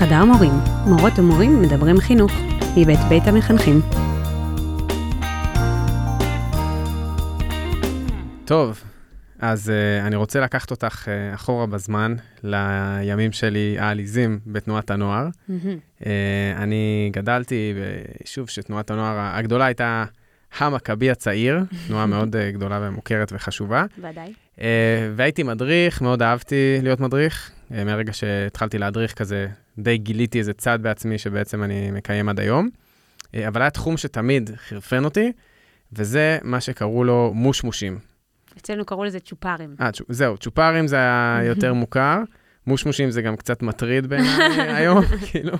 חדר מורים, מורות ומורים מדברים חינוך, מבית בית המחנכים. טוב, אז uh, אני רוצה לקחת אותך uh, אחורה בזמן, לימים שלי העליזים בתנועת הנוער. Uh, אני גדלתי ביישוב שתנועת הנוער הגדולה הייתה המכבי הצעיר, תנועה מאוד uh, גדולה ומוכרת וחשובה. ודאי. Uh, והייתי מדריך, מאוד אהבתי להיות מדריך. Uh, מהרגע שהתחלתי להדריך כזה, די גיליתי איזה צד בעצמי שבעצם אני מקיים עד היום. Uh, אבל היה תחום שתמיד חרפן אותי, וזה מה שקראו לו מושמושים. אצלנו קראו לזה צ'ופרים. אה, צ'ופ, זהו, צ'ופרים זה היה יותר מוכר. מושמושים זה גם קצת מטריד בעיניי היום, כאילו.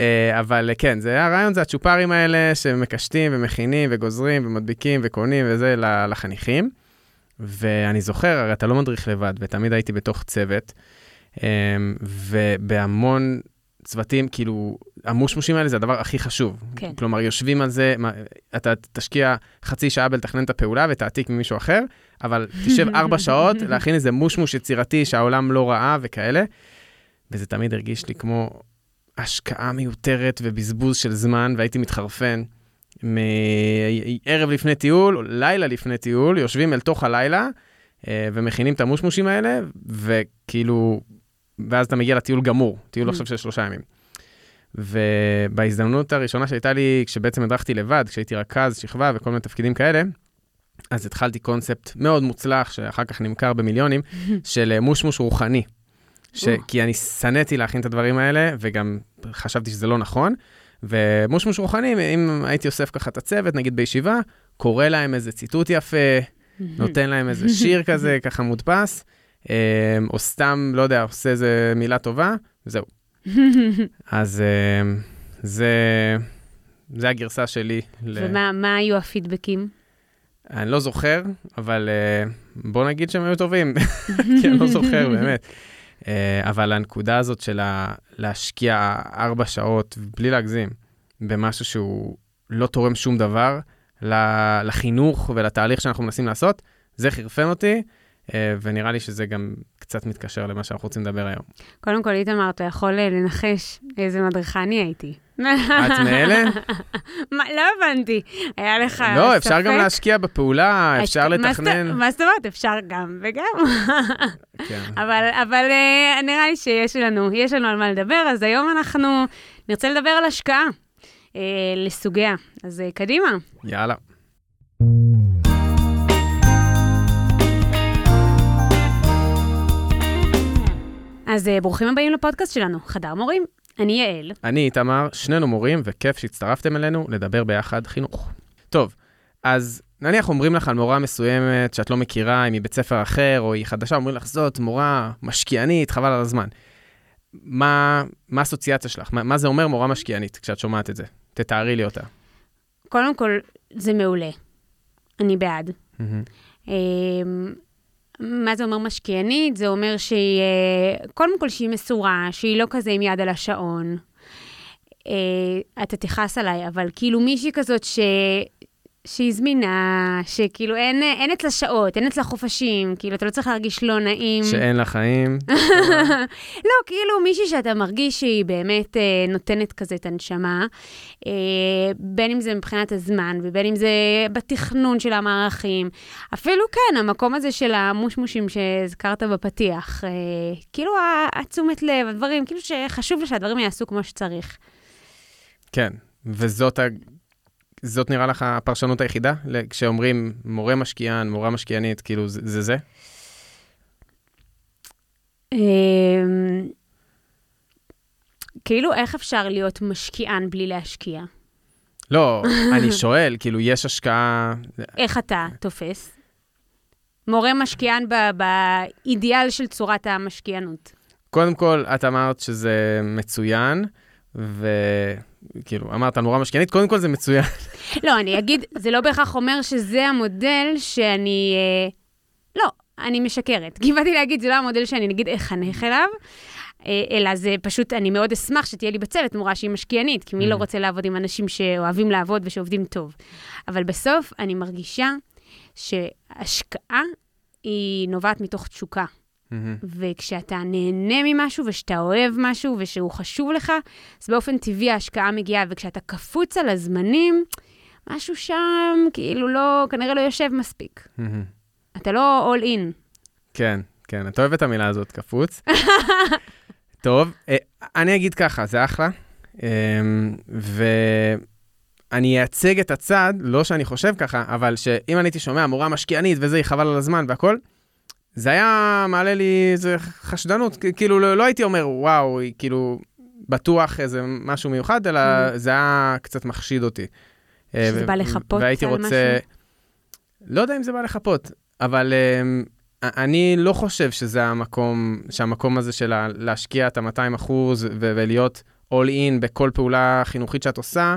אה, אבל כן, זה הרעיון, זה הצ'ופרים האלה שמקשטים ומכינים וגוזרים ומדביקים וקונים וזה לחניכים. ואני זוכר, הרי אתה לא מדריך לבד, ותמיד הייתי בתוך צוות, אה, ובהמון צוותים, כאילו, המושמושים האלה זה הדבר הכי חשוב. כן. כלומר, יושבים על זה, אתה תשקיע חצי שעה בלתכנן את הפעולה ותעתיק ממישהו אחר, אבל תשב ארבע שעות להכין איזה מושמוש יצירתי שהעולם לא ראה וכאלה. וזה תמיד הרגיש לי כמו השקעה מיותרת ובזבוז של זמן, והייתי מתחרפן. מערב לפני טיול, או לילה לפני טיול, יושבים אל תוך הלילה אה, ומכינים את המושמושים האלה, וכאילו, ואז אתה מגיע לטיול גמור, טיול עכשיו של שלושה ימים. ובהזדמנות הראשונה שהייתה לי, כשבעצם הדרכתי לבד, כשהייתי רכז, שכבה וכל מיני תפקידים כאלה, אז התחלתי קונספט מאוד מוצלח, שאחר כך נמכר במיליונים, של מושמוש רוחני. ש... כי אני שנאתי להכין את הדברים האלה, וגם חשבתי שזה לא נכון. ומושמוש רוחני, אם הייתי אוסף ככה את הצוות, נגיד בישיבה, קורא להם איזה ציטוט יפה, נותן להם איזה שיר כזה, ככה מודפס, או סתם, לא יודע, עושה איזה מילה טובה, וזהו. אז זה, זה הגרסה שלי. ומה ל... היו הפידבקים? אני לא זוכר, אבל uh, בוא נגיד שהם היו טובים, כי אני לא זוכר, באמת. Uh, אבל הנקודה הזאת של להשקיע ארבע שעות, בלי להגזים, במשהו שהוא לא תורם שום דבר לחינוך ולתהליך שאנחנו מנסים לעשות, זה חרפן אותי, ונראה לי שזה גם קצת מתקשר למה שאנחנו רוצים לדבר היום. קודם כל, איתמר, אתה יכול לנחש איזה מדריכה אני הייתי. את מאלה? מה, לא הבנתי. היה לך ספק? לא, אפשר גם להשקיע בפעולה, אפשר לתכנן. מה זאת אומרת? אפשר גם וגם. כן. אבל, נראה לי שיש לנו, יש לנו על מה לדבר, אז היום אנחנו נרצה לדבר על השקעה לסוגיה. אז קדימה. יאללה. אז uh, ברוכים הבאים לפודקאסט שלנו, חדר מורים. אני יעל. אני איתמר, שנינו מורים, וכיף שהצטרפתם אלינו לדבר ביחד חינוך. טוב, אז נניח אומרים לך על מורה מסוימת שאת לא מכירה, אם היא בית ספר אחר או היא חדשה, אומרים לך, זאת מורה משקיענית, חבל על הזמן. מה, מה האסוציאציה שלך? מה, מה זה אומר מורה משקיענית כשאת שומעת את זה? תתארי לי אותה. קודם כל, זה מעולה. אני בעד. Mm-hmm. מה זה אומר משקיענית? זה אומר שהיא, אה, קודם כל שהיא מסורה, שהיא לא כזה עם יד על השעון. אה, אתה תכעס עליי, אבל כאילו מישהי כזאת ש... שהיא זמינה, שכאילו אין, אין אצלה שעות, אין אצלה חופשים, כאילו אתה לא צריך להרגיש לא נעים. שאין לה חיים. לא, כאילו מישהי שאתה מרגיש שהיא באמת אה, נותנת כזה את הנשמה, אה, בין אם זה מבחינת הזמן ובין אם זה בתכנון של המערכים. אפילו כן, המקום הזה של המושמושים שהזכרת בפתיח, אה, כאילו התשומת לב, הדברים, כאילו שחשוב לה שהדברים יעשו כמו שצריך. כן, וזאת זאת נראה לך הפרשנות היחידה? כשאומרים מורה משקיען, מורה משקיענית, כאילו זה זה? זה? אמ, כאילו, איך אפשר להיות משקיען בלי להשקיע? לא, אני שואל, כאילו, יש השקעה... איך אתה תופס? מורה משקיען באידיאל של צורת המשקיענות. קודם כל, את אמרת שזה מצוין, ו... כאילו, אמרת נורא משקיענית, קודם כל זה מצוין. לא, אני אגיד, זה לא בהכרח אומר שזה המודל שאני... אה, לא, אני משקרת. כי באתי להגיד, זה לא המודל שאני נגיד אחנך אליו, אה, אלא זה פשוט, אני מאוד אשמח שתהיה לי בצוות מורה שהיא משקיענית, כי מי לא mm. רוצה לעבוד עם אנשים שאוהבים לעבוד ושעובדים טוב. אבל בסוף אני מרגישה שהשקעה היא נובעת מתוך תשוקה. מהמם. וכשאתה נהנה ממשהו ושאתה אוהב משהו ושהוא חשוב לך, אז באופן טבעי ההשקעה מגיעה, וכשאתה קפוץ על הזמנים, משהו שם כאילו לא, כנראה לא יושב מספיק. מהמם. אתה לא all in. כן, כן, את אוהבת את המילה הזאת, קפוץ. טוב, אה, אני אגיד ככה, זה אחלה. אמ, ואני אייצג את הצד, לא שאני חושב ככה, אבל שאם אני הייתי שומע מורה משקיענית וזה, היא חבל על הזמן והכל, זה היה מעלה לי איזה חשדנות, כאילו לא, לא הייתי אומר, וואו, כאילו בטוח איזה משהו מיוחד, אלא Mm. זה היה קצת מחשיד אותי. אה, שזה בא לחפות על רוצה... משהו? לא יודע אם זה בא לחפות, אבל um, אני לא חושב שזה המקום, שהמקום הזה של להשקיע את ה-200 אחוז ולהיות all in בכל פעולה חינוכית שאת עושה,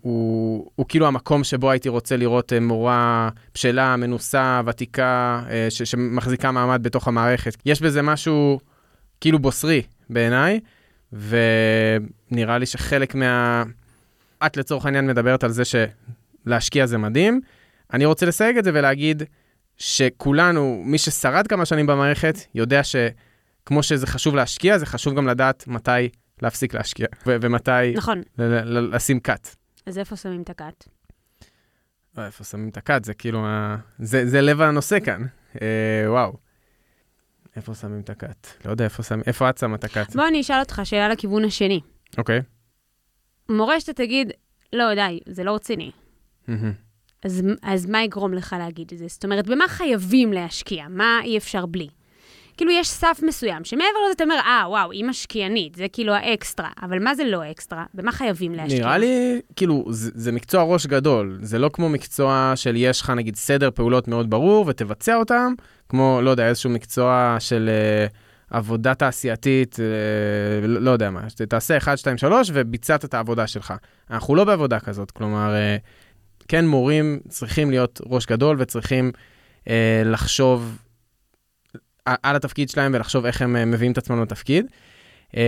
הוא, הוא כאילו המקום שבו הייתי רוצה לראות uh, מורה בשלה, מנוסה, ותיקה, uh, ש- שמחזיקה מעמד בתוך המערכת. יש בזה משהו כאילו בוסרי בעיניי, ונראה לי שחלק מה... את לצורך העניין מדברת על זה שלהשקיע זה מדהים. אני רוצה לסייג את זה ולהגיד שכולנו, מי ששרד כמה שנים במערכת, יודע שכמו שזה חשוב להשקיע, זה חשוב גם לדעת מתי להפסיק להשקיע, ו- ומתי נכון. ל- ל- לשים cut. אז איפה שמים את הקאט? לא, איפה שמים את ה-cut? זה כאילו, ה- זה, זה לב הנושא כאן. אה, וואו. איפה שמים את ה-cut? לא יודע איפה שמים, איפה את שמה את ה-cut? בוא אני אשאל אותך שאלה לכיוון השני. אוקיי. מורה שאתה תגיד, לא, די, זה לא רציני. אז, אז מה יגרום לך להגיד את זה? זאת אומרת, במה חייבים להשקיע? מה אי אפשר בלי? כאילו, יש סף מסוים, שמעבר לזה אתה אומר, אה, וואו, היא משקיענית, זה כאילו האקסטרה. אבל מה זה לא אקסטרה? במה חייבים להשקיע? נראה לי, כאילו, זה, זה מקצוע ראש גדול. זה לא כמו מקצוע של יש לך, נגיד, סדר פעולות מאוד ברור ותבצע אותם, כמו, לא יודע, איזשהו מקצוע של אה, עבודה תעשייתית, אה, לא, לא יודע מה, שתעשה 1, 2, 3 וביצעת את העבודה שלך. אנחנו לא בעבודה כזאת, כלומר, אה, כן, מורים צריכים להיות ראש גדול וצריכים אה, לחשוב על התפקיד שלהם ולחשוב איך הם אה, מביאים את עצמם לתפקיד. אה,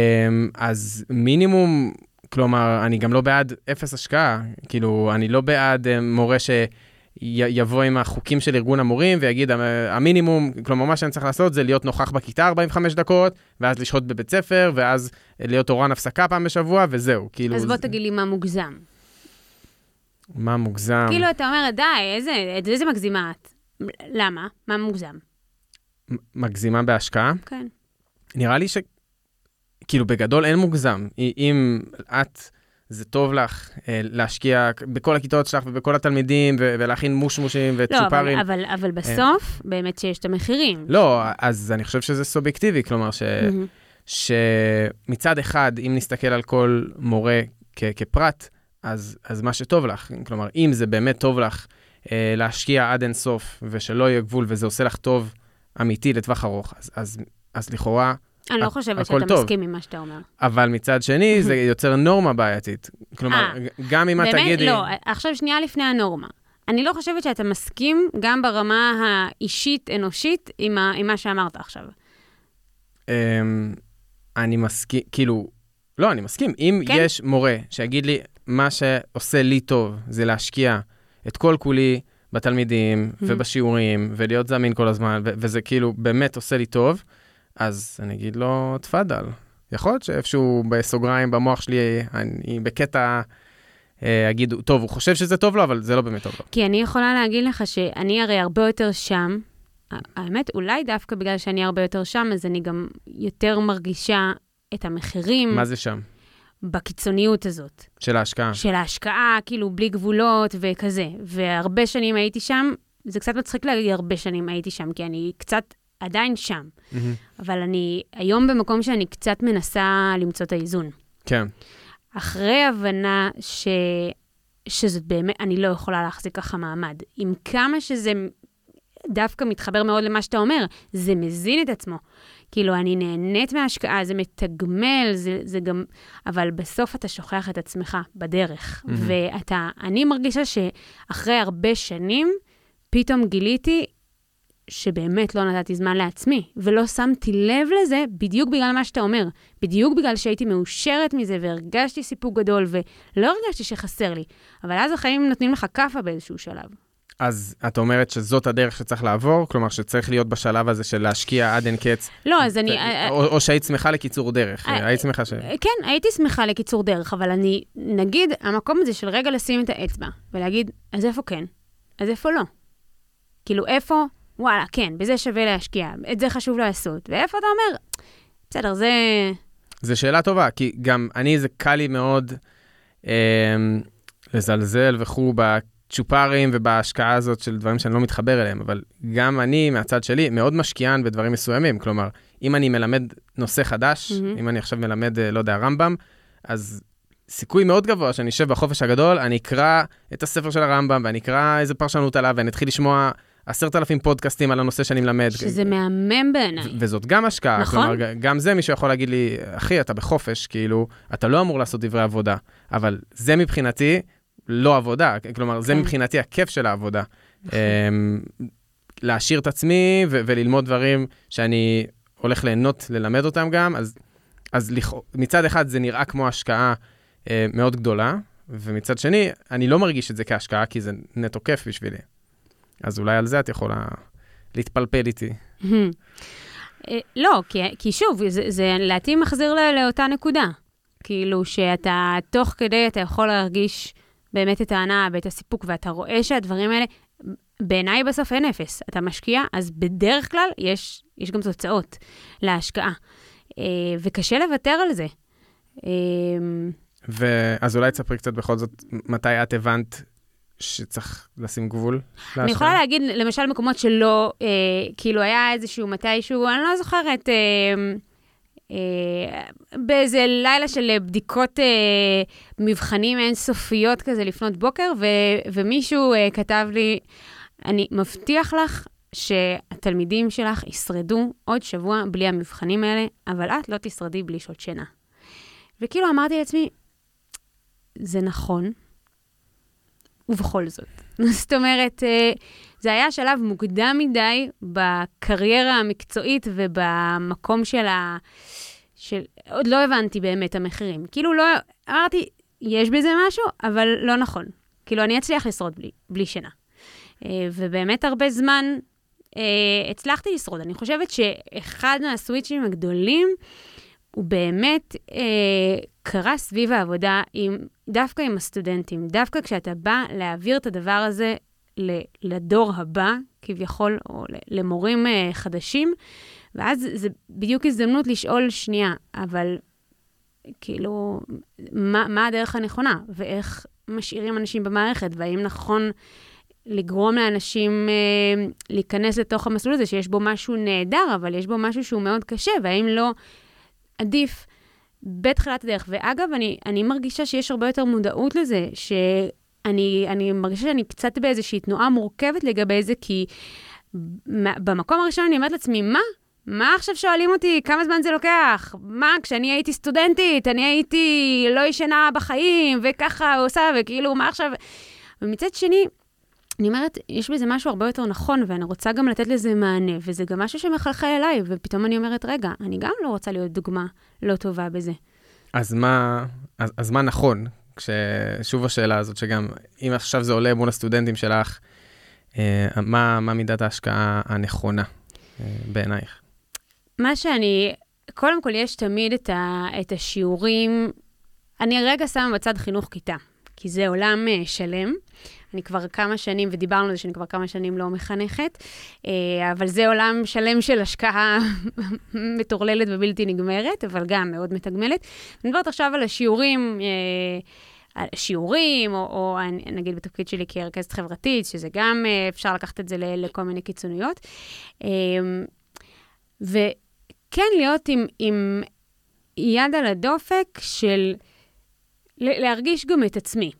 אז מינימום כלומר, אני גם לא בעד אפס השקעה. כאילו, אני לא בעד אה, מורה שיבוא עם החוקים של ארגון המורים ויגיד, "המ- המינימום, כלומר, מה שאני צריך לעשות זה להיות נוכח בכיתה 45 דקות, ואז לשהות בבית ספר, ואז להיות תורן הפסקה פעם בשבוע, וזהו. כאילו, אז בוא זה- תגיד לי מה מוגזם. מה מוגזם? כאילו, אתה אומר, די, איזה, איזה מגזימה את. למה? מה מוגזם? מגזימה בהשקעה? כן. נראה לי ש... כאילו, בגדול אין מוגזם. אם את, זה טוב לך אה, להשקיע בכל הכיתות שלך ובכל התלמידים, ולהכין מושמושים לא, אבל, וצ'ופרים. אבל, אבל בסוף, באמת שיש את המחירים. לא, אז אני חושב שזה סובייקטיבי, כלומר ש... שמצד אחד, אם נסתכל על כל מורה כ- כפרט, אז, אז מה שטוב לך, כלומר, אם זה באמת טוב לך אה, להשקיע עד אינסוף ושלא יהיה גבול וזה עושה לך טוב אמיתי לטווח ארוך, אז, אז, אז לכאורה, אני לא חושבת שאתה טוב. מסכים עם מה שאתה אומר. אבל מצד שני, זה יוצר נורמה בעייתית. כלומר, אה, גם אם את? תגידי... לא, עכשיו שנייה לפני הנורמה. אני לא חושבת שאתה מסכים גם ברמה האישית-אנושית עם, ה- עם מה שאמרת עכשיו. אמ, אני מסכים, כאילו, לא, אני מסכים. אם? כן? יש מורה שיגיד לי, מה שעושה לי טוב זה להשקיע את כל כולי בתלמידים Mhm. ובשיעורים, ולהיות זמין כל הזמן, ו- וזה כאילו באמת עושה לי טוב, אז אני אגיד לו, תפאדל. יכול להיות שאיפשהו בסוגריים במוח שלי, אני בקטע אה, אגיד, טוב, הוא חושב שזה טוב לו, אבל זה לא באמת טוב לו. כי אני יכולה להגיד לך שאני הרי הרבה יותר שם. האמת, אולי דווקא בגלל שאני הרבה יותר שם, אז אני גם יותר מרגישה את המחירים מה זה שם? בקיצוניות הזאת. של ההשקעה. של ההשקעה, כאילו, בלי גבולות וכזה. והרבה שנים הייתי שם, זה קצת מצחיק להגיד הרבה שנים הייתי שם, כי אני קצת עדיין שם. מהמם. אבל אני היום במקום שאני קצת מנסה למצוא את האיזון. כן. אחרי הבנה ש... שזאת באמת, אני לא יכולה להחזיק ככה מעמד. עם כמה שזה דווקא מתחבר מאוד למה שאתה אומר, זה מזין את עצמו. כאילו, אני נהנית מההשקעה, זה מתגמל, זה, זה גם... אבל בסוף אתה שוכח את עצמך בדרך. מהמם. ואתה, אני מרגישה שאחרי הרבה שנים, פתאום גיליתי שבאמת לא נתתי זמן לעצמי, ולא שמתי לב לזה בדיוק בגלל מה שאתה אומר. בדיוק בגלל שהייתי מאושרת מזה והרגשתי סיפוק גדול, ולא הרגשתי שחסר לי. אבל אז החיים נותנים לך כאפה באיזשהו שלב. אז את אומרת שזאת הדרך שצריך לעבור? כלומר, שצריך להיות בשלב הזה של להשקיע עד אין קץ? לא, אז אני... או, או שהיית שמחה לקיצור דרך, אה, היית שמחה ש... כן, הייתי שמחה לקיצור דרך, אבל אני, נגיד, המקום הזה של רגע לשים את האצבע ולהגיד, אז איפה כן? אז איפה לא? כאילו, איפה, וואלה, כן, בזה שווה להשקיע, את זה חשוב לעשות, ואיפה אתה אומר, בסדר, זה... זו שאלה טובה, כי גם אני, זה קל לי מאוד אה, לזלזל וכו' בצ'ופרים ובהשקעה הזאת של דברים שאני לא מתחבר אליהם, אבל גם אני, מהצד שלי, מאוד משקיען בדברים מסוימים. כלומר, אם אני מלמד נושא חדש, mm-hmm. אם אני עכשיו מלמד, אה, לא יודע, רמב"ם, אז סיכוי מאוד גבוה שאני אשב בחופש הגדול, אני אקרא את הספר של הרמב"ם, ואני אקרא איזה פרשנות עליו, ואני אתחיל לשמוע עשרת אלפים פודקאסטים על הנושא שאני מלמד. שזה מהמם בעיניי. וזאת גם השקעה. נכון. כלומר, גם זה מישהו יכול להגיד לי, אחי, אתה בחופש, כאילו, אתה לא אמור לעשות דברי עבודה, אבל זה מבחינתי לא עבודה. כלומר, זה כן. מבחינתי הכיף של העבודה. נכון. אמ, להעשיר את עצמי ו- וללמוד דברים שאני הולך ליהנות ללמד אותם גם, אז, אז לכ... מצד אחד זה נראה כמו השקעה אה, מאוד גדולה, ומצד שני, אני לא מרגיש את זה כהשקעה, כי זה נטו כיף בשבילי. אז אולי על זה את יכולה להתפלפל איתי. אה, לא, כי, כי שוב, זה, זה לעתים מחזיר לאותה נקודה. כאילו שאתה, תוך כדי אתה יכול להרגיש באמת את ההנאה ואת הסיפוק, ואתה רואה שהדברים האלה, בעיניי בסוף אין אפס. אתה משקיע, אז בדרך כלל יש, יש גם תוצאות להשקעה. אה, וקשה לוותר על זה. אה, ואז אולי תספרי קצת בכל זאת, מתי את הבנת שצריך לשים גבול להשקעה? אני יכולה להגיד, למשל, מקומות שלא, אה, כאילו היה איזשהו מתישהו, אני לא זוכרת, אה, באיזה לילה של בדיקות אה, מבחנים אינסופיות כזה לפנות בוקר, ו, ומישהו אה, כתב לי, אני מבטיח לך שהתלמידים שלך ישרדו עוד שבוע בלי המבחנים האלה, אבל את לא תשרדי בלי שעות שינה. וכאילו אמרתי לעצמי, זה נכון, ובכל זאת. זאת אומרת, אה, זה היה שלב מוקדם מדי בקריירה המקצועית ובמקום של ה... של... עוד לא הבנתי באמת המחירים. כאילו לא... אמרתי, יש בזה משהו, אבל לא נכון. כאילו, אני אצליח לשרוד בלי, בלי שינה. אה, ובאמת הרבה זמן אה, הצלחתי לשרוד. אני חושבת שאחד מהסוויצ'ים הגדולים הוא באמת אה, קרה סביב העבודה עם, דווקא עם הסטודנטים. דווקא כשאתה בא להעביר את הדבר הזה לדור הבא, כביכול, או למורים אה, חדשים, ואז זה בדיוק הזדמנות לשאול, שנייה, אבל כאילו, מה, מה הדרך הנכונה, ואיך משאירים אנשים במערכת, והאם נכון לגרום לאנשים אה, להיכנס לתוך המסלול הזה, שיש בו משהו נהדר, אבל יש בו משהו שהוא מאוד קשה, והאם לא עדיף בתחילת הדרך. ואגב, אני, אני מרגישה שיש הרבה יותר מודעות לזה, שאני אני מרגישה שאני קצת באיזושהי תנועה מורכבת לגבי זה, כי במקום הראשון אני אומרת לעצמי, מה? מה עכשיו שואלים אותי כמה זמן זה לוקח? מה, כשאני הייתי סטודנטית, אני הייתי לא ישנה בחיים, וככה עושה, וכאילו, מה עכשיו? ומצד שני, אני אומרת, יש בזה משהו הרבה יותר נכון, ואני רוצה גם לתת לזה מענה, וזה גם משהו שמחלחל אליי, ופתאום אני אומרת, רגע, אני גם לא רוצה להיות דוגמה לא טובה בזה. אז מה, אז, אז מה נכון? כששוב השאלה הזאת, שגם אם עכשיו זה עולה מול הסטודנטים שלך, אה, מה, מה מידת ההשקעה הנכונה אה, בעינייך? מה שאני, קודם כל, יש תמיד את, ה, את השיעורים, אני רגע שמה בצד חינוך כיתה, כי זה עולם uh, שלם. אני כבר כמה שנים, ודיברנו על זה שאני כבר כמה שנים לא מחנכת, uh, אבל זה עולם שלם של השקעה מטורללת ובלתי נגמרת, אבל גם מאוד מתגמלת. אני מדברת עכשיו על השיעורים. על שיעורים, או, או נגיד בתפקיד שלי כרכזת חברתית, שזה גם, אפשר לקחת את זה לכל מיני קיצוניות. וכן להיות עם, עם יד על הדופק של להרגיש גם את עצמי.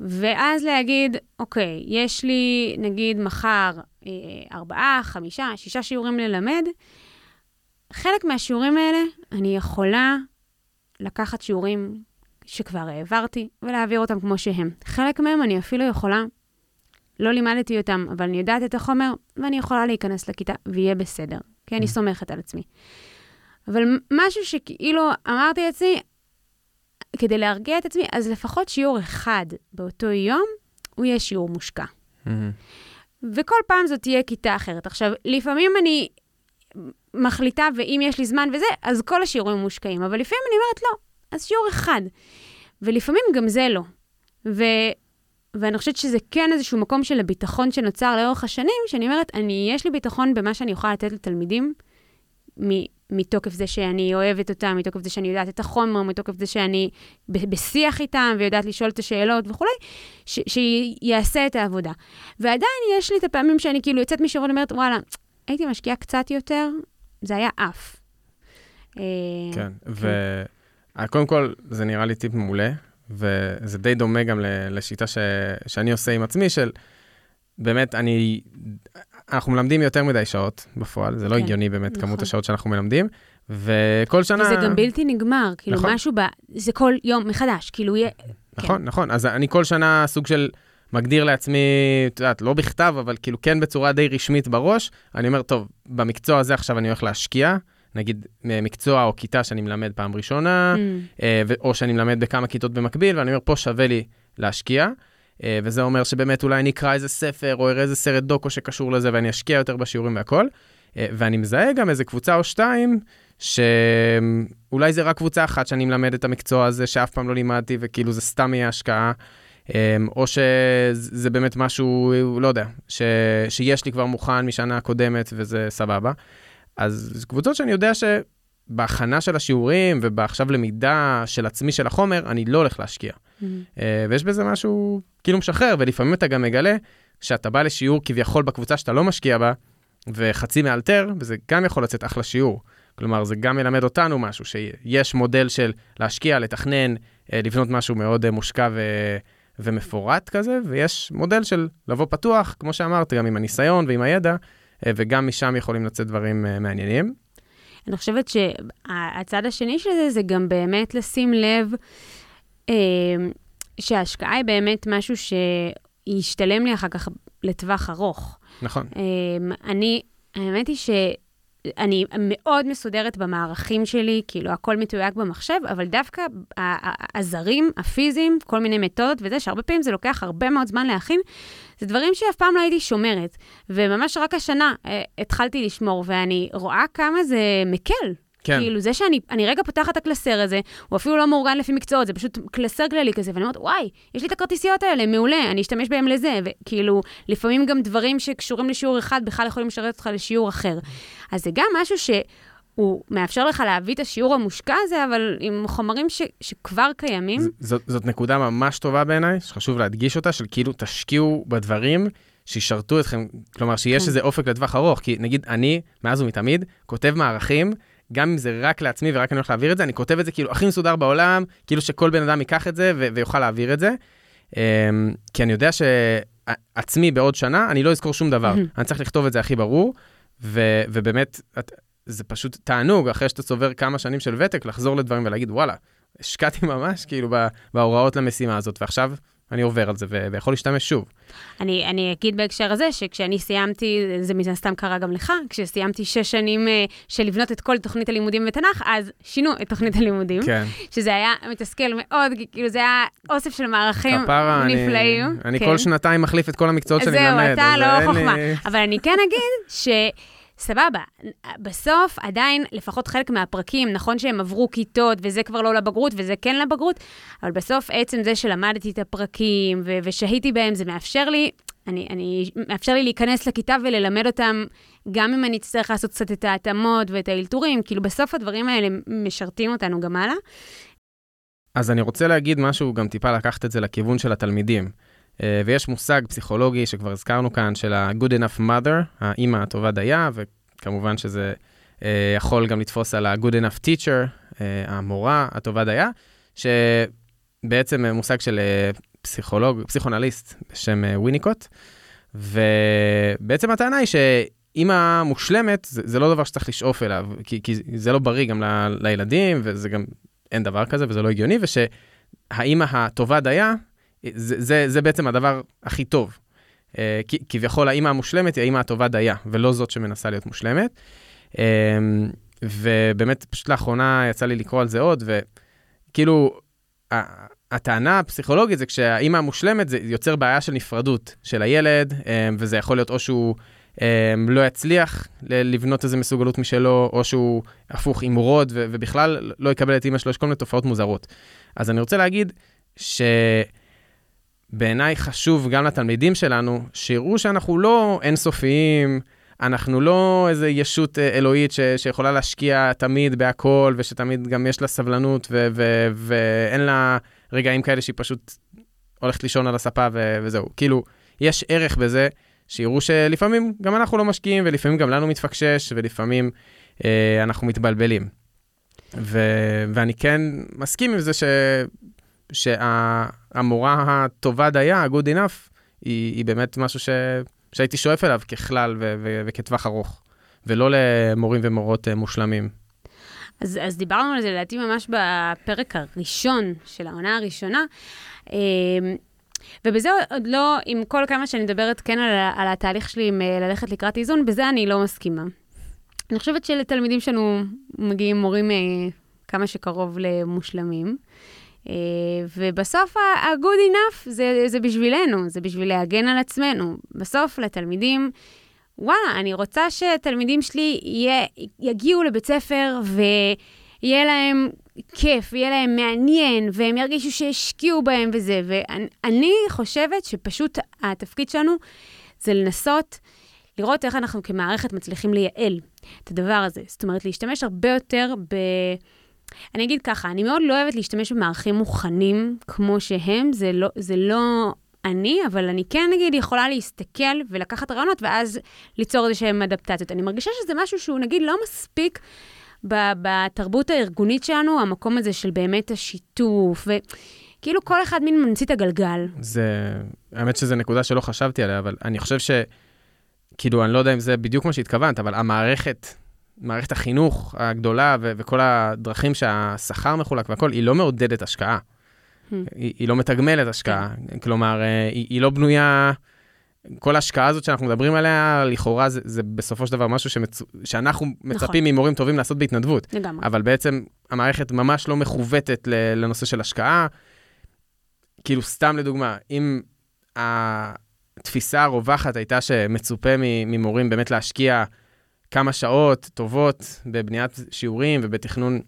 ואז להגיד, אוקיי, יש לי נגיד מחר אה, ארבעה, חמישה, שישה שיעורים ללמד, חלק מהשיעורים האלה אני יכולה לקחת שיעורים שכבר העברתי ולהעביר אותם כמו שהם. חלק מהם אני אפילו יכולה, לא לימדתי אותם, אבל אני יודעת את החומר, ואני יכולה להיכנס לכיתה ויהיה בסדר, כי אני סומכת על עצמי. אבל משהו שכאילו אמרתי לעצמי, כדי להרגיע את עצמי, אז לפחות שיעור אחד באותו יום, הוא יהיה שיעור מושקע. וכל פעם זאת תהיה כיתה אחרת. עכשיו, לפעמים אני מחליטה, ואם יש לי זמן וזה, אז כל השיעורים מושקעים, אבל לפעמים אני אומרת, לא, אז שיעור אחד. ולפעמים גם זה לא. ו... ואני חושבת שזה כן איזשהו מקום של הביטחון שנוצר לאורך השנים, שאני אומרת, אני, יש לי ביטחון במה שאני יכולה לתת לתלמידים, מתוקף זה שאני אוהבת אותם, מתוקף זה שאני יודעת את החומר, מתוקף זה שאני בשיח איתם ויודעת לשאול את השאלות וכולי, שיעשה את העבודה. ועדיין יש לי את הפעמים שאני כאילו יוצאת משירות ואומרת, וואלה, הייתי משקיעה קצת יותר, זה היה עף. אה, כן, וקודם כל, זה נראה לי טיפ מעולה, וזה די דומה גם לשיטה ש... שאני עושה עם עצמי, של באמת, אני... אנחנו מלמדים יותר מדי שעות בפועל, זה לא כן, הגיוני באמת נכון. כמות השעות שאנחנו מלמדים, וכל שנה... וזה גם בלתי נגמר, כאילו נכון. משהו ב... זה כל יום מחדש, כאילו יהיה... נכון, כן. נכון, אז אני כל שנה סוג של מגדיר לעצמי, את יודעת, לא בכתב, אבל כאילו כן בצורה די רשמית בראש, אני אומר, טוב, במקצוע הזה עכשיו אני הולך להשקיע, נגיד מקצוע או כיתה שאני מלמד פעם ראשונה, mm. אה, או שאני מלמד בכמה כיתות במקביל, ואני אומר, פה שווה לי להשקיע. אה, וזה אומר שבאמת אולי אני אקרא איזה ספר או אראה איזה סרט דוקו שקשור לזה ואני אשקיע יותר בשיעורים והכל. אה, ואני מזהה גם איזה קבוצה או שתיים, שאולי זה רק קבוצה אחת שאני מלמד את המקצוע הזה שאף פעם לא לימדתי וכאילו זה סתם יהיה השקעה. או שזה באמת משהו, לא יודע, ש... שיש לי כבר מוכן משנה הקודמת וזה סבבה. אז קבוצות שאני יודע שבהכנה של השיעורים ובעכשיו למידה של עצמי של החומר, אני לא הולך להשקיע. Mm-hmm. ויש בזה משהו כאילו משחרר, ולפעמים אתה גם מגלה שאתה בא לשיעור כביכול בקבוצה שאתה לא משקיע בה, וחצי מאלתר, וזה גם יכול לצאת אחלה שיעור. כלומר, זה גם מלמד אותנו משהו, שיש מודל של להשקיע, לתכנן, אה, לבנות משהו מאוד אה, מושקע ו... ומפורט כזה, ויש מודל של לבוא פתוח, כמו שאמרת, גם עם הניסיון ועם הידע, וגם משם יכולים לצאת דברים מעניינים. אני חושבת שהצד השני של זה, זה גם באמת לשים לב שההשקעה היא באמת משהו שישתלם לי אחר כך לטווח ארוך. נכון. אני, האמת היא ש... אני מאוד מסודרת במערכים שלי, כאילו הכל מתויק במחשב, אבל דווקא הזרים, הפיזיים, כל מיני מתודות וזה, שהרבה פעמים זה לוקח הרבה מאוד זמן להכין, זה דברים שאף פעם לא הייתי שומרת. וממש רק השנה אה, התחלתי לשמור, ואני רואה כמה זה מקל. כן. כאילו, זה שאני רגע פותחת את הקלסר הזה, הוא אפילו לא מאורגן לפי מקצועות, זה פשוט קלסר כללי כזה, ואני אומרת, וואי, יש לי את הכרטיסיות האלה, מעולה, אני אשתמש בהם לזה, וכאילו, לפעמים גם דברים שקשורים לשיעור אחד בכלל יכולים לשרת אותך לשיעור אחר. אז זה גם משהו ש... הוא מאפשר לך להביא את השיעור המושקע הזה, אבל עם חומרים ש, שכבר קיימים. ז, זאת, זאת נקודה ממש טובה בעיניי, שחשוב להדגיש אותה, של כאילו תשקיעו בדברים שישרתו אתכם, כלומר שיש כן. איזה אופק לטווח ארוך, כי נגיד אני, מאז ומתמיד, כותב מערכים גם אם זה רק לעצמי ורק אני הולך להעביר את זה, אני כותב את זה כאילו הכי מסודר בעולם, כאילו שכל בן אדם ייקח את זה ו- ויוכל להעביר את זה. Um, כי אני יודע שעצמי בעוד שנה, אני לא אזכור שום דבר. אני צריך לכתוב את זה הכי ברור, ו- ובאמת, את, זה פשוט תענוג, אחרי שאתה צובר כמה שנים של ותק, לחזור לדברים ולהגיד, וואלה, השקעתי ממש כאילו בהוראות למשימה הזאת, ועכשיו אני עובר על זה ו- ויכול להשתמש שוב. אני, אני אגיד בהקשר הזה, שכשאני סיימתי, זה מן הסתם קרה גם לך, כשסיימתי שש שנים uh, של לבנות את כל תוכנית הלימודים בתנ"ך, אז שינו את תוכנית הלימודים. כן. שזה היה מתסכל מאוד, כאילו זה היה אוסף של מערכים כפרה, נפלאים. אני, אני כן. כל שנתיים מחליף את כל המקצועות שאני מלמד. זהו, אתה לא חוכמה. לי... אבל אני כן אגיד ש... סבבה, בסוף עדיין, לפחות חלק מהפרקים, נכון שהם עברו כיתות וזה כבר לא לבגרות וזה כן לבגרות, אבל בסוף עצם זה שלמדתי את הפרקים ו- ושהיתי בהם, זה מאפשר לי, אני, אני, מאפשר לי להיכנס לכיתה וללמד אותם, גם אם אני אצטרך לעשות קצת את ההתאמות ואת האלתורים, כאילו בסוף הדברים האלה משרתים אותנו גם הלאה. אז אני רוצה להגיד משהו, גם טיפה לקחת את זה לכיוון של התלמידים. אה, ויש מושג פסיכולוגי שכבר הזכרנו כאן, של ה-good enough mother, האימא הטובה דייה, וכמובן שזה אה, יכול גם לתפוס על ה-good enough teacher, אה, המורה הטובה דייה, שבעצם מושג של פסיכולוג, פסיכונליסט בשם וויניקוט, ובעצם הטענה היא שאימא מושלמת, זה, זה לא דבר שצריך לשאוף אליו, כי, כי זה לא בריא גם ל, לילדים, וזה גם, אין דבר כזה וזה לא הגיוני, ושהאימא הטובה דייה, זה, זה, זה בעצם הדבר הכי טוב. Uh, כביכול האימא המושלמת היא האימא הטובה דייה, ולא זאת שמנסה להיות מושלמת. Uh, ובאמת, פשוט לאחרונה יצא לי לקרוא על זה עוד, וכאילו, הטענה הפסיכולוגית זה כשהאימא המושלמת, זה יוצר בעיה של נפרדות של הילד, וזה יכול להיות או שהוא לא יצליח לבנות איזו מסוגלות משלו, או שהוא הפוך עם רוד, ובכלל לא יקבל את אימא שלו, יש כל מיני תופעות מוזרות. אז אני רוצה להגיד שבעיניי חשוב גם לתלמידים שלנו, שיראו שאנחנו לא אינסופיים, אנחנו לא איזו ישות אה, אלוהית ש, שיכולה להשקיע תמיד בהכל, ושתמיד גם יש לה סבלנות, ו, ו, ואין לה רגעים כאלה שהיא פשוט הולכת לישון על הספה ו, וזהו. כאילו, יש ערך בזה שיראו שלפעמים גם אנחנו לא משקיעים, ולפעמים גם לנו מתפקשש, ולפעמים אה, אנחנו מתבלבלים. ו, ואני כן מסכים עם זה ש, שהמורה הטובה דייה, ה-good enough, היא, היא באמת משהו ש... שהייתי שואף אליו ככלל ו- ו- וכטווח ארוך, ולא למורים ומורות uh, מושלמים. אז, אז דיברנו על זה לדעתי ממש בפרק הראשון של העונה הראשונה. אמ, ובזה עוד לא, עם כל כמה שאני מדברת כן על, על התהליך שלי עם אה, ללכת לקראת איזון, בזה אני לא מסכימה. אני חושבת שלתלמידים שלנו מגיעים מורים אה, כמה שקרוב למושלמים. אה, ובסוף ה-good enough זה, זה בשבילנו, זה בשביל להגן על עצמנו. בסוף לתלמידים, וואלה, אני רוצה שתלמידים שלי יהיה, יגיעו לבית ספר ויהיה להם כיף, ויהיה להם מעניין, והם ירגישו שהשקיעו בהם וזה. ואני חושבת שפשוט התפקיד שלנו זה לנסות לראות איך אנחנו כמערכת מצליחים לייעל את הדבר הזה. זאת אומרת, להשתמש הרבה יותר ב... אני אגיד ככה, אני מאוד לא אוהבת להשתמש במערכים מוכנים כמו שהם, זה לא, זה לא אני, אבל אני כן, נגיד, יכולה להסתכל ולקחת רעיונות, ואז ליצור איזה שהם אדפטציות. אני מרגישה שזה משהו שהוא, נגיד, לא מספיק בתרבות הארגונית שלנו, המקום הזה של באמת השיתוף, וכאילו כל אחד מין ממציא את הגלגל. זה, האמת שזו נקודה שלא חשבתי עליה, אבל אני חושב ש... כאילו, אני לא יודע אם זה בדיוק מה שהתכוונת, אבל המערכת מערכת החינוך הגדולה ו- וכל הדרכים שהשכר מחולק והכול, היא לא מעודדת השקעה. Hmm. היא, היא לא מתגמלת השקעה. כן. כלומר, אה, היא, היא לא בנויה... כל ההשקעה הזאת שאנחנו מדברים עליה, לכאורה זה, זה בסופו של דבר משהו שמצ... שאנחנו נכון. מצפים ממורים טובים לעשות בהתנדבות. לגמרי. אבל בעצם המערכת ממש לא מכוותת לנושא של השקעה. כאילו, סתם לדוגמה, אם התפיסה הרווחת הייתה שמצופה ממורים באמת להשקיע כמה שעות טובות בבניית שיעורים ובתכנון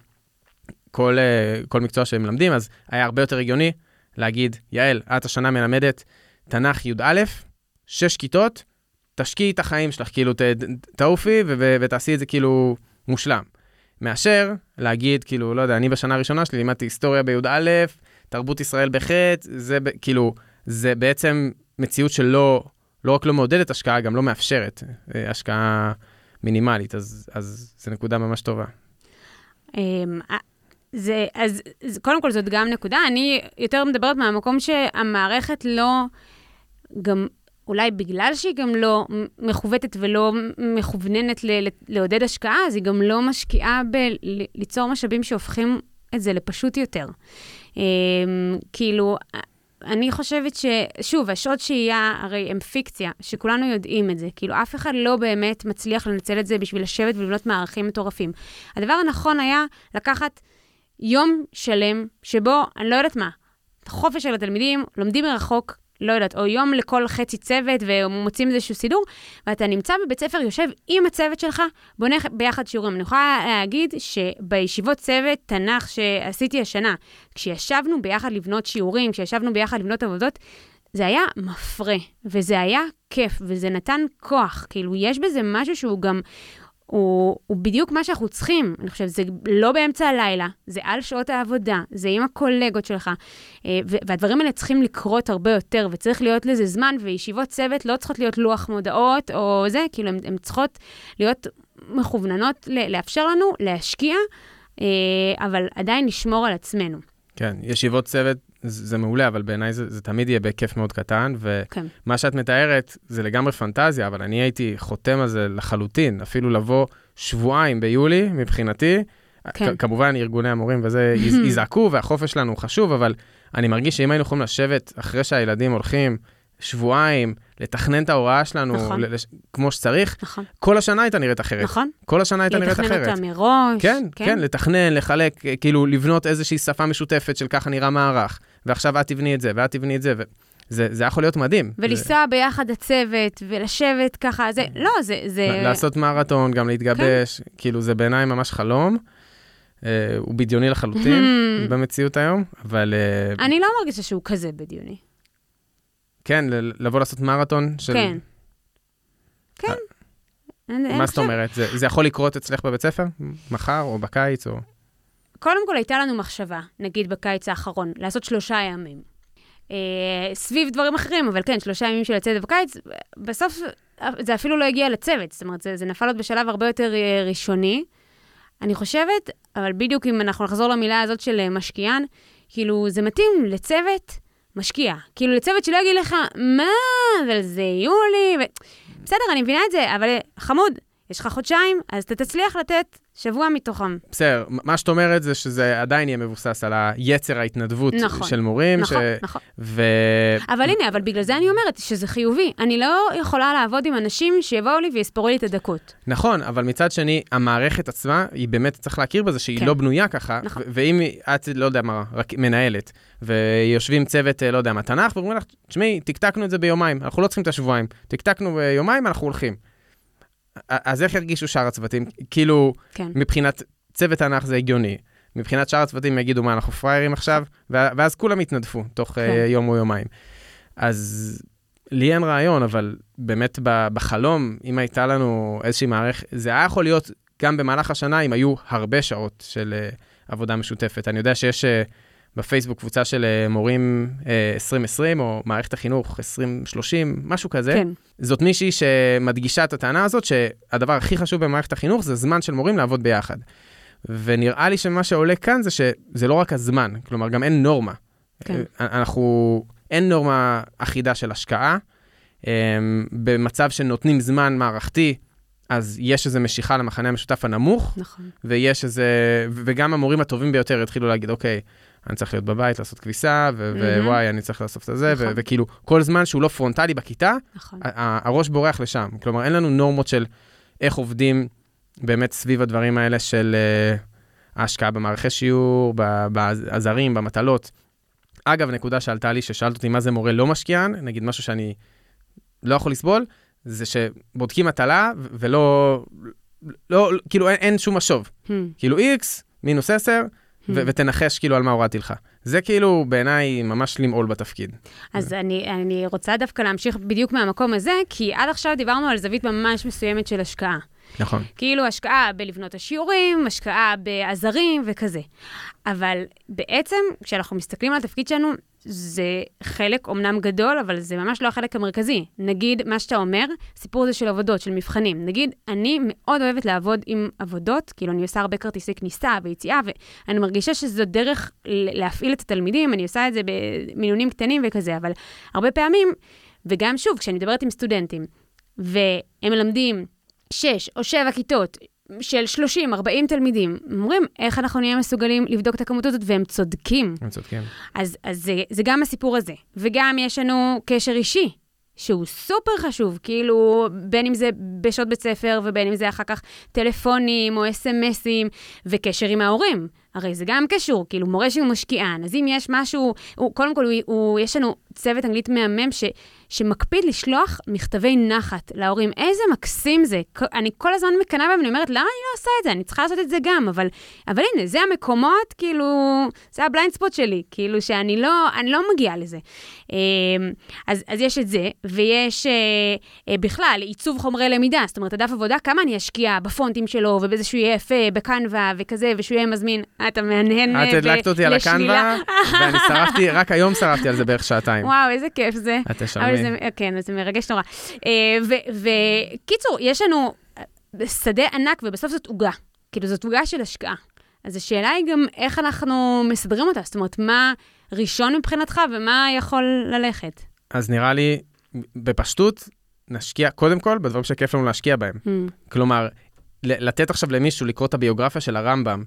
כל, אה, כל מקצוע שהם מלמדים, אז היה הרבה יותר הגיוני להגיד, יעל, את השנה מלמדת תנ"ך י"א, שש כיתות, תשקיעי את החיים שלך, כאילו ת, תעופי ו- ותעשי את זה כאילו מושלם. מאשר להגיד, כאילו, לא יודע, אני בשנה הראשונה שלי לימדתי היסטוריה בי"א, תרבות ישראל בח', זה כאילו, זה בעצם מציאות שלא, לא רק לא מעודדת השקעה, גם לא מאפשרת אה, השקעה מינימלית, אז, אז זו נקודה ממש טובה. אמ, זה, אז קודם כל זאת גם נקודה. אני יותר מדברת מהמקום שהמערכת לא, גם אולי בגלל שהיא גם לא מכוותת ולא מכווננת ל- לעודד השקעה, אז היא גם לא משקיעה בליצור משאבים שהופכים את זה לפשוט יותר. אמ, כאילו, אני חושבת ש... שוב, השעות שהייה הרי הם פיקציה, שכולנו יודעים את זה. כאילו, אף אחד לא באמת מצליח לנצל את זה בשביל לשבת ולבנות מערכים מטורפים. הדבר הנכון היה לקחת יום שלם שבו, אני לא יודעת מה, חופש של התלמידים, לומדים מרחוק, לא יודעת, או יום לכל חצי צוות ומוצאים איזשהו סידור, ואתה נמצא בבית ספר, יושב עם הצוות שלך, בונה ביחד שיעורים. אני יכולה להגיד שבישיבות צוות תנ"ך שעשיתי השנה, כשישבנו ביחד לבנות שיעורים, כשישבנו ביחד לבנות עבודות, זה היה מפרה, וזה היה כיף, וזה נתן כוח. כאילו, יש בזה משהו שהוא גם, הוא, הוא בדיוק מה שאנחנו צריכים. אני חושבת, זה לא באמצע הלילה, זה על שעות העבודה, זה עם הקולגות שלך, אה, והדברים האלה צריכים לקרות הרבה יותר, וצריך להיות לזה זמן, וישיבות צוות לא צריכות להיות לוח מודעות או זה, כאילו, הן צריכות להיות מכווננות לאפשר לנו להשקיע, אה, אבל עדיין לשמור על עצמנו. כן, ישיבות צוות זה מעולה, אבל בעיניי זה, זה תמיד יהיה בהיקף מאוד קטן, ומה כן. שאת מתארת זה לגמרי פנטזיה, אבל אני הייתי חותם על זה לחלוטין, אפילו לבוא שבועיים ביולי, מבחינתי. כן. כמובן, ארגוני המורים וזה יזעקו, והחופש שלנו הוא חשוב, אבל אני מרגיש שאם היינו יכולים לשבת אחרי שהילדים הולכים, שבועיים, לתכנן את ההוראה שלנו נכון. לש... כמו שצריך, נכון, כל השנה הייתה נראית אחרת. נכון. כל השנה הייתה נראית אחרת. לתכנן אותה מראש. כן, כן, כן, לתכנן, לחלק, אה, כאילו לבנות איזושהי שפה משותפת של ככה נראה מערך, ועכשיו את תבני את זה, ואת תבני את זה, וזה זה יכול להיות מדהים. ולנסוע ביחד הצוות, ולשבת ככה, זה, לא, זה... זה... לעשות מרתון, גם להתגבש, כן. כאילו זה בעיניי ממש חלום. אה, הוא בדיוני לחלוטין במציאות היום, אבל אה, אני לא מרגישה שהוא כזה בדיוני. כן, לבוא לעשות מרתון של... כן. כן. אני מה זאת אומרת? זה זה יכול לקרות אצלך בבית ספר? מחר או בקיץ או... קודם כל הייתה לנו מחשבה, נגיד בקיץ האחרון, לעשות שלושה ימים. אה, סביב דברים אחרים, אבל כן, שלושה ימים של הצוות בקיץ, בסוף אה, זה אפילו לא הגיע לצוות, זאת אומרת, זה, זה נפל עוד בשלב הרבה יותר אה, ראשוני. אני חושבת, אבל בדיוק אם אנחנו נחזור למילה הזאת של אה, משקיען, כאילו, זה מתאים לצוות משקיע. כאילו, לצוות שלא יגיד לך, מה, אבל זה יולי, ו... בסדר, אני מבינה את זה, אבל חמוד, יש לך חודשיים, אז אתה תצליח לתת שבוע מתוכם. בסדר, מה שאת אומרת זה שזה עדיין יהיה מבוסס על היצר ההתנדבות נכון, של מורים. נכון, ש... נכון. ו... אבל הנה, אבל בגלל זה אני אומרת שזה חיובי. אני לא יכולה לעבוד עם אנשים שיבואו לי ויספרו לי את הדקות. נכון, אבל מצד שני, המערכת עצמה, היא באמת, צריך להכיר בזה שהיא כן. לא בנויה ככה, נכון. ואם את, לא יודע מה, רק מנהלת, ויושבים צוות, אה, לא יודע מה, תנ"ך, ואומרים לך, תשמעי, תקתקנו את זה ביומיים, אנחנו לא צריכים את השבועיים, תקתקנו ביומיים, אנחנו הולכים. אז איך ירגישו שאר הצוותים? כאילו, כן. מבחינת צוות תנ"ך זה הגיוני. מבחינת שאר הצוותים יגידו, מה, אנחנו פראיירים עכשיו? ואז כולם יתנדפו תוך כן. כן. יום או יומיים. אז לי אין רעיון, אבל באמת בחלום, אם הייתה לנו איזושהי מערכת, זה היה יכול להיות גם במהלך השנה, אם היו הרבה שעות של uh, עבודה משותפת. אני יודע שיש uh, בפייסבוק קבוצה של uh, מורים uh, 2020, או מערכת החינוך 2030, משהו כזה. כן. זאת מישהי שמדגישה את הטענה הזאת, שהדבר הכי חשוב במערכת החינוך זה זמן של מורים לעבוד ביחד. ונראה לי שמה שעולה כאן זה שזה לא רק הזמן, כלומר, גם אין נורמה. כן. אה, אנחנו, אין נורמה אחידה של השקעה. אה, במצב שנותנים זמן מערכתי, אז יש איזו משיכה למחנה המשותף הנמוך, נכון. ויש איזה, וגם המורים הטובים ביותר התחילו להגיד, אוקיי, אני צריך להיות בבית, לעשות כביסה. ווואי, אני צריך לאסוף את זה, ו- נכון. וכאילו, כל זמן שהוא לא פרונטלי בכיתה, נכון. הראש בורח לשם. כלומר, אין לנו נורמות של איך עובדים באמת סביב הדברים האלה של uh, ההשקעה במערכי שיעור, בעזרים, במטלות. אגב, נקודה שעלתה לי, ששאלת אותי מה זה מורה לא משקיען, נגיד משהו שאני לא יכול לסבול, זה שבודקים מטלה ולא, לא, כאילו אין, אין שום משוב. Hmm, כאילו x מינוס 10, ו- hmm. ותנחש כאילו על מה הורדתי לך. זה כאילו בעיניי ממש למעול בתפקיד. אז אני, אני רוצה דווקא להמשיך בדיוק מהמקום הזה, כי עד עכשיו דיברנו על זווית ממש מסוימת של השקעה. נכון. כאילו השקעה בלבנות השיעורים, השקעה בעזרים וכזה. אבל בעצם, כשאנחנו מסתכלים על התפקיד שלנו, זה חלק אומנם גדול, אבל זה ממש לא החלק המרכזי. נגיד, מה שאתה אומר, הסיפור הזה של עבודות, של מבחנים. נגיד, אני מאוד אוהבת לעבוד עם עבודות, כאילו אני עושה הרבה כרטיסי כניסה ויציאה, ואני מרגישה שזו דרך להפעיל את התלמידים, אני עושה את זה במינונים קטנים וכזה, אבל הרבה פעמים, וגם שוב, כשאני מדברת עם סטודנטים, והם מלמדים שש או שבע כיתות של 30, 40 תלמידים, אומרים, איך אנחנו נהיה מסוגלים לבדוק את הכמות הזאת, והם צודקים. הם צודקים. אז, אז זה, זה גם הסיפור הזה. וגם יש לנו קשר אישי, שהוא סופר חשוב, כאילו, בין אם זה בשעות בית ספר, ובין אם זה אחר כך טלפונים או אס.אם.אסים, וקשר עם ההורים. הרי זה גם קשור, כאילו, מורה שהוא משקיען, אז אם יש משהו, הוא, קודם כל, הוא, הוא, יש לנו צוות אנגלית מהמם ש, שמקפיד לשלוח מכתבי נחת להורים. איזה מקסים זה. אני כל הזמן מקנאה בהם, אני אומרת, למה אני לא עושה את זה? אני צריכה לעשות את זה גם, אבל, אבל הנה, זה המקומות, כאילו, זה ה blind spot שלי, כאילו, שאני לא, לא מגיעה לזה. אמ, אז, אז יש את זה, ויש אה, אה, בכלל עיצוב חומרי למידה, זאת אומרת, הדף עבודה, כמה אני אשקיע בפונטים שלו, ובזה שהוא יהיה יפה, ב Canva וכזה, ושהוא יהיה מזמין. אה, אתה מהנהן אה, את הדלקת אותי על. ה Canva, ואני שרפתי, רק היום שרפתי על זה בערך שעתיים. וואו, איזה כיף זה. את אבל תשלמי. זה, כן, זה מרגש נורא. וקיצור, יש לנו אה, שדה ענק, ובסוף זאת עוגה. כאילו, זאת עוגה של השקעה. אז השאלה היא גם איך אנחנו מסדרים אותה. זאת אומרת, מה ראשון מבחינתך ומה יכול ללכת. אז נראה לי, בפשטות, נשקיע קודם כל בדברים שכיף לנו להשקיע בהם. Hmm, כלומר, לתת עכשיו למישהו לקרוא את הביוגרפיה של הרמב"ם,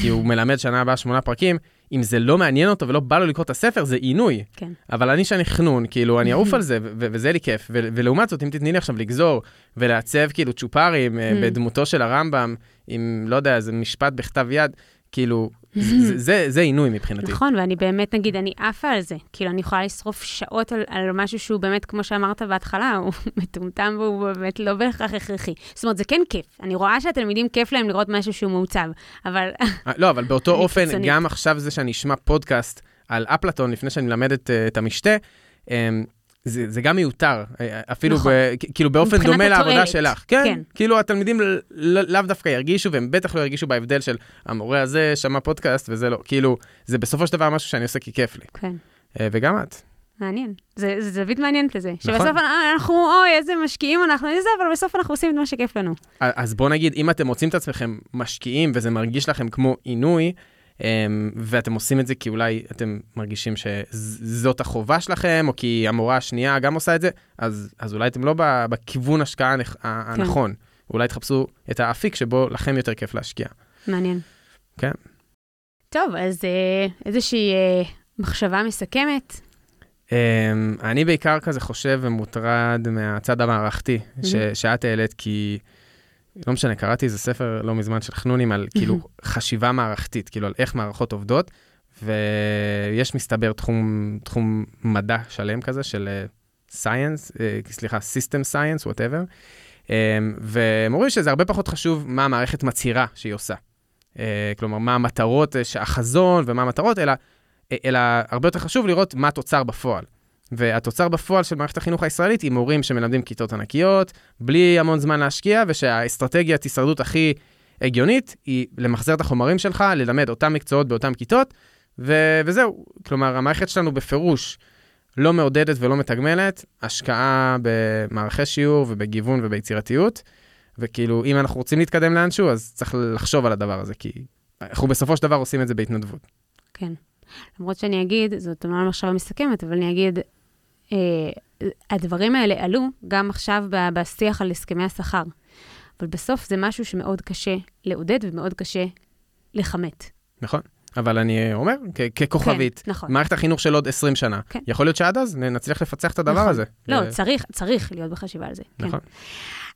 כי הוא מלמד שנה הבאה שמונה פרקים, אם זה לא מעניין אותו ולא בא לו לקרוא את הספר, זה עינוי. כן. אבל אני שאני חנון, כאילו, אני אעוף על זה, וזה לי כיף. ולעומת זאת, אם תתני לי עכשיו לגזור ולעצב כאילו צ'ופרים אה, בדמותו של הרמב"ם, עם, לא יודע, איזה משפט בכתב יד, כאילו, זה- זה- זה עינוי מבחינתי. נכון, ואני באמת, נגיד, אני עפה על זה. כאילו, אני יכולה לשרוף שעות על, על משהו שהוא באמת, כמו שאמרת בהתחלה, הוא מטומטם והוא באמת לא בהכרח הכרחי. זאת אומרת, זה כן כיף. אני רואה שהתלמידים, כיף להם לראות משהו שהוא מעוצב, אבל... אה, לא, אבל באותו אופן, קיצונית. גם עכשיו זה שאני אשמע פודקאסט על אפלטון לפני שאני מלמד את, אה, את המשתה, אמ, זה, זה גם מיותר, אה, אפילו נכון. ב, כאילו באופן דומה לעבודה התועלת. שלך. כן, כן. כאילו התלמידים לאו דווקא ירגישו, והם בטח לא ירגישו בהבדל של המורה הזה שמע פודקאסט וזה לא, כאילו, זה בסופו של דבר משהו שאני עושה כי כיף לי. כן. אה, וגם את. מעניין. זה, זה זווית מעניינת לזה. נכון. שבסוף אנחנו, אוי, איזה משקיעים אנחנו, איזה, אבל בסוף אנחנו עושים את מה שכיף לנו. אז בוא נגיד, אם אתם מוצאים את עצמכם משקיעים וזה מרגיש לכם כמו עינוי, ואתם עושים את זה כי אולי אתם מרגישים שזאת החובה שלכם, או כי המורה השנייה גם עושה את זה, אז, אז אולי אתם לא בכיוון השקעה כן. הנכון. אולי תחפשו את האפיק שבו לכם יותר כיף להשקיע. מעניין. כן. טוב, אז אה, איזושהי אה, מחשבה מסכמת. אמ, אני בעיקר כזה חושב ומוטרד מהצד המערכתי ש- מהמם. שאת העלית, כי לא משנה, קראתי איזה ספר לא מזמן של חנונים על כאילו חשיבה מערכתית, כאילו על איך מערכות עובדות, ויש מסתבר תחום, תחום מדע שלם כזה של science, סליחה, system science, whatever, והם אומרים שזה הרבה פחות חשוב מה המערכת מצהירה שהיא עושה. אה, כלומר, מה המטרות, אה, החזון ומה המטרות, אלא, אה, אלא הרבה יותר חשוב לראות מה התוצר בפועל. והתוצר בפועל של מערכת החינוך הישראלית היא מורים שמלמדים כיתות ענקיות, בלי המון זמן להשקיע, ושהאסטרטגיית הישרדות הכי הגיונית היא למחזר את החומרים שלך, ללמד אותם מקצועות באותן כיתות, ו- וזהו. כלומר, המערכת שלנו בפירוש לא מעודדת ולא מתגמלת השקעה במערכי שיעור ובגיוון וביצירתיות, וכאילו, אם אנחנו רוצים להתקדם לאנשהו, אז צריך לחשוב על הדבר הזה, כי אנחנו בסופו של דבר עושים את זה בהתנדבות. כן. למרות שאני אגיד, זאת אומנם מחשבה מסכמת, אבל אני אגיד, הדברים האלה עלו גם עכשיו ב- בשיח על הסכמי השכר. אבל בסוף זה משהו שמאוד קשה לעודד ומאוד קשה לכמת. נכון? אבל אני אומר, כ- ככוכבית, כן, נכון. מערכת החינוך של עוד 20 שנה, כן. יכול להיות שעד אז נצליח לפצח את הדבר נכון. הזה. לא, ו- צריך, צריך להיות בחשיבה על זה. כן.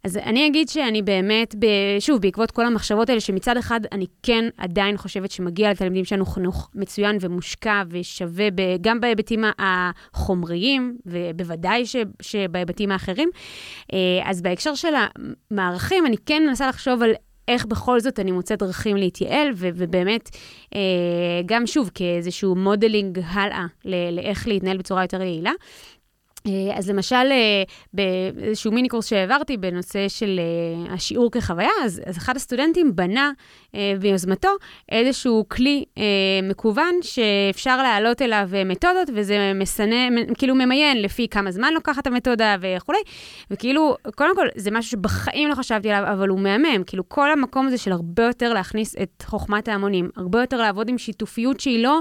אז אני אגיד שאני באמת, ב... שוב, בעקבות כל המחשבות האלה, שמצד אחד אני כן עדיין חושבת שמגיע לתלמידים שלנו חינוך מצוין ומושקע ושווה ב... גם בהיבטים החומריים, ובוודאי ש... שבהיבטים האחרים. אה, אז בהקשר של המערכים, אני כן מנסה לחשוב על איך בכל זאת אני מוצאת דרכים להתייעל, ו- ובאמת, אה, גם שוב, כאיזשהו modeling הלאה ל- לאיך להתנהל בצורה יותר יעילה. אה, אז למשל, אה, באיזשהו מיני קורס שהעברתי בנושא של אה, השיעור כחוויה, אז, אז אחד הסטודנטים בנה ביוזמתו איזשהו כלי מקוון שאפשר להעלות אליו מתודות, וזה מסנה, כאילו ממיין לפי כמה זמן לוקחת המתודה וכולי. וכאילו, קודם כל, זה משהו שבחיים לא חשבתי עליו, אבל הוא מהמם. כאילו, כל המקום הזה של הרבה יותר להכניס את חוכמת ההמונים, הרבה יותר לעבוד עם שיתופיות שהיא לא,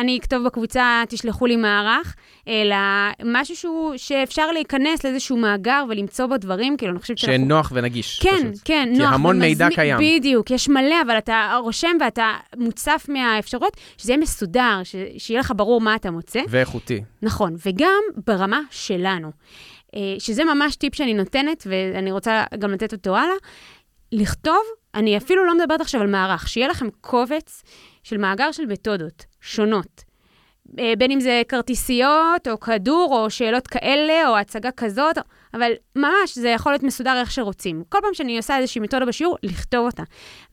אני אכתוב בקבוצה, תשלחו לי מערך, אלא משהו שהוא, שאפשר להיכנס לאיזשהו מאגר ולמצוא בו דברים, כאילו, אני חושבת שאנחנו... שנוח ונגיש. כן, פשוט. כן, כי נוח. המון ומזמין- מידע קיים. בדיוק, יש מלא, אבל אתה רושם ואתה מוצף מהאפשרויות, שזה יהיה מסודר, ש... שיהיה לך ברור מה אתה מוצא. ואיכותי. נכון, וגם ברמה שלנו, אה, שזה ממש טיפ שאני נותנת, ואני רוצה גם לתת אותו הלאה, לכתוב, אני אפילו לא מדברת עכשיו על מערך, שיהיה לכם קובץ של מאגר של מתודות שונות. אה, בין אם זה כרטיסיות, או כדור, או שאלות כאלה, או הצגה כזאת, אבל ממש, זה יכול להיות מסודר איך שרוצים. כל פעם שאני עושה איזושהי מתודה בשיעור, לכתוב אותה.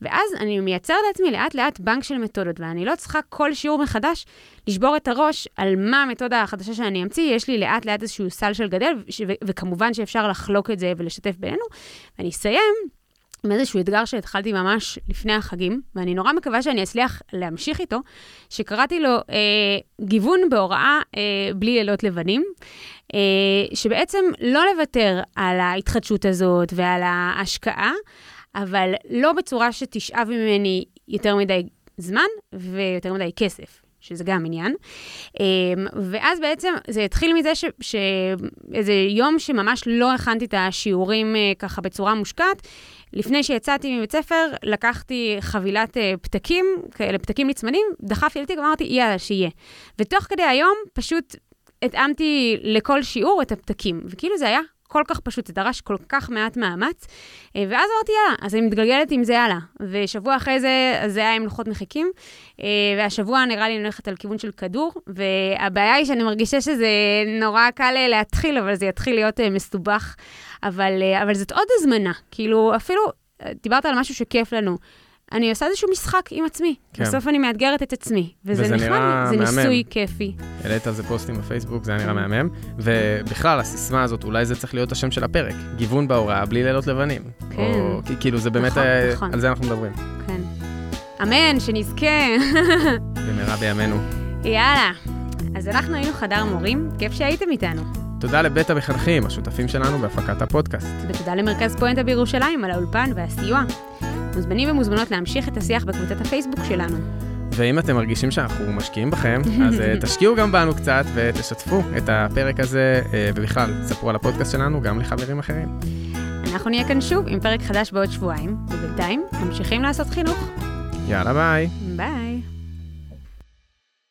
ואז אני מייצרת לעצמי לאט-לאט בנק של מתודות, ואני לא צריכה כל שיעור מחדש לשבור את הראש על מה המתודה החדשה שאני אמציא, יש לי לאט-לאט איזשהו סל של גדל, וכמובן שאפשר לחלוק את זה ולשתף בינינו. ואני אסיים עם איזשהו אתגר שהתחלתי ממש לפני החגים, ואני נורא מקווה שאני אצליח להמשיך איתו, שקראתי לו אה, גיוון בהוראה אה, בלי לילות לבנים, אה, שבעצם לא לוותר על ההתחדשות הזאת ועל ההשקעה, אבל לא בצורה שתשאב ממני יותר מדי זמן ויותר מדי כסף. שזה גם עניין. אמ, ואז בעצם זה התחיל מזה שאיזה יום שממש לא הכנתי את השיעורים אה, ככה בצורה מושקעת, לפני שיצאתי מבית ספר, לקחתי חבילת אה, פתקים, כאלה פתקים נצמדים, דחפתי לתיק ואמרתי, יאללה, שיהיה. ותוך כדי היום פשוט התאמתי לכל שיעור את הפתקים, וכאילו זה היה כל כך פשוט, זה דרש כל כך מעט מאמץ, אה, ואז אמרתי, יאללה, אז אני מתגלגלת עם זה הלאה. ושבוע אחרי זה, זה היה עם לוחות מחיקים, אה, והשבוע נראה לי אני הולכת על כיוון של כדור, והבעיה היא שאני מרגישה שזה נורא קל להתחיל, אבל זה יתחיל להיות מסובך. אבל, אבל זאת עוד הזמנה, כאילו, אפילו, דיברת על משהו שכיף לנו. אני עושה איזשהו משחק עם עצמי. כן. בסוף אני מאתגרת את עצמי. וזה, וזה נחמד, זה מהמם. ניסוי כיפי. העלית על זה פוסטים בפייסבוק, זה היה נראה מהמם. ובכלל, הסיסמה הזאת, אולי זה צריך להיות השם של הפרק. גיוון בהוראה, בלי לילות לבנים. כן. או, כאילו, זה באמת, נכון, אה, נכון. על זה אנחנו מדברים. כן. אמן, שנזכה. במהרה בימינו. יאללה. אז אנחנו היינו חדר מורים, כיף שהייתם איתנו. תודה לבית המחנכים, השותפים שלנו בהפקת הפודקאסט. ותודה למרכז פואנטה בירושלים על האולפן והסיוע. מוזמנים ומוזמנות להמשיך את השיח בקבוצת הפייסבוק שלנו. ואם אתם מרגישים שאנחנו משקיעים בכם, אז uh, תשקיעו גם בנו קצת ותשתפו את הפרק הזה, uh, ובכלל, ספרו על הפודקאסט שלנו גם לחברים אחרים. אנחנו נהיה כאן שוב עם פרק חדש בעוד שבועיים, ובינתיים ממשיכים לעשות חינוך. יאללה ביי.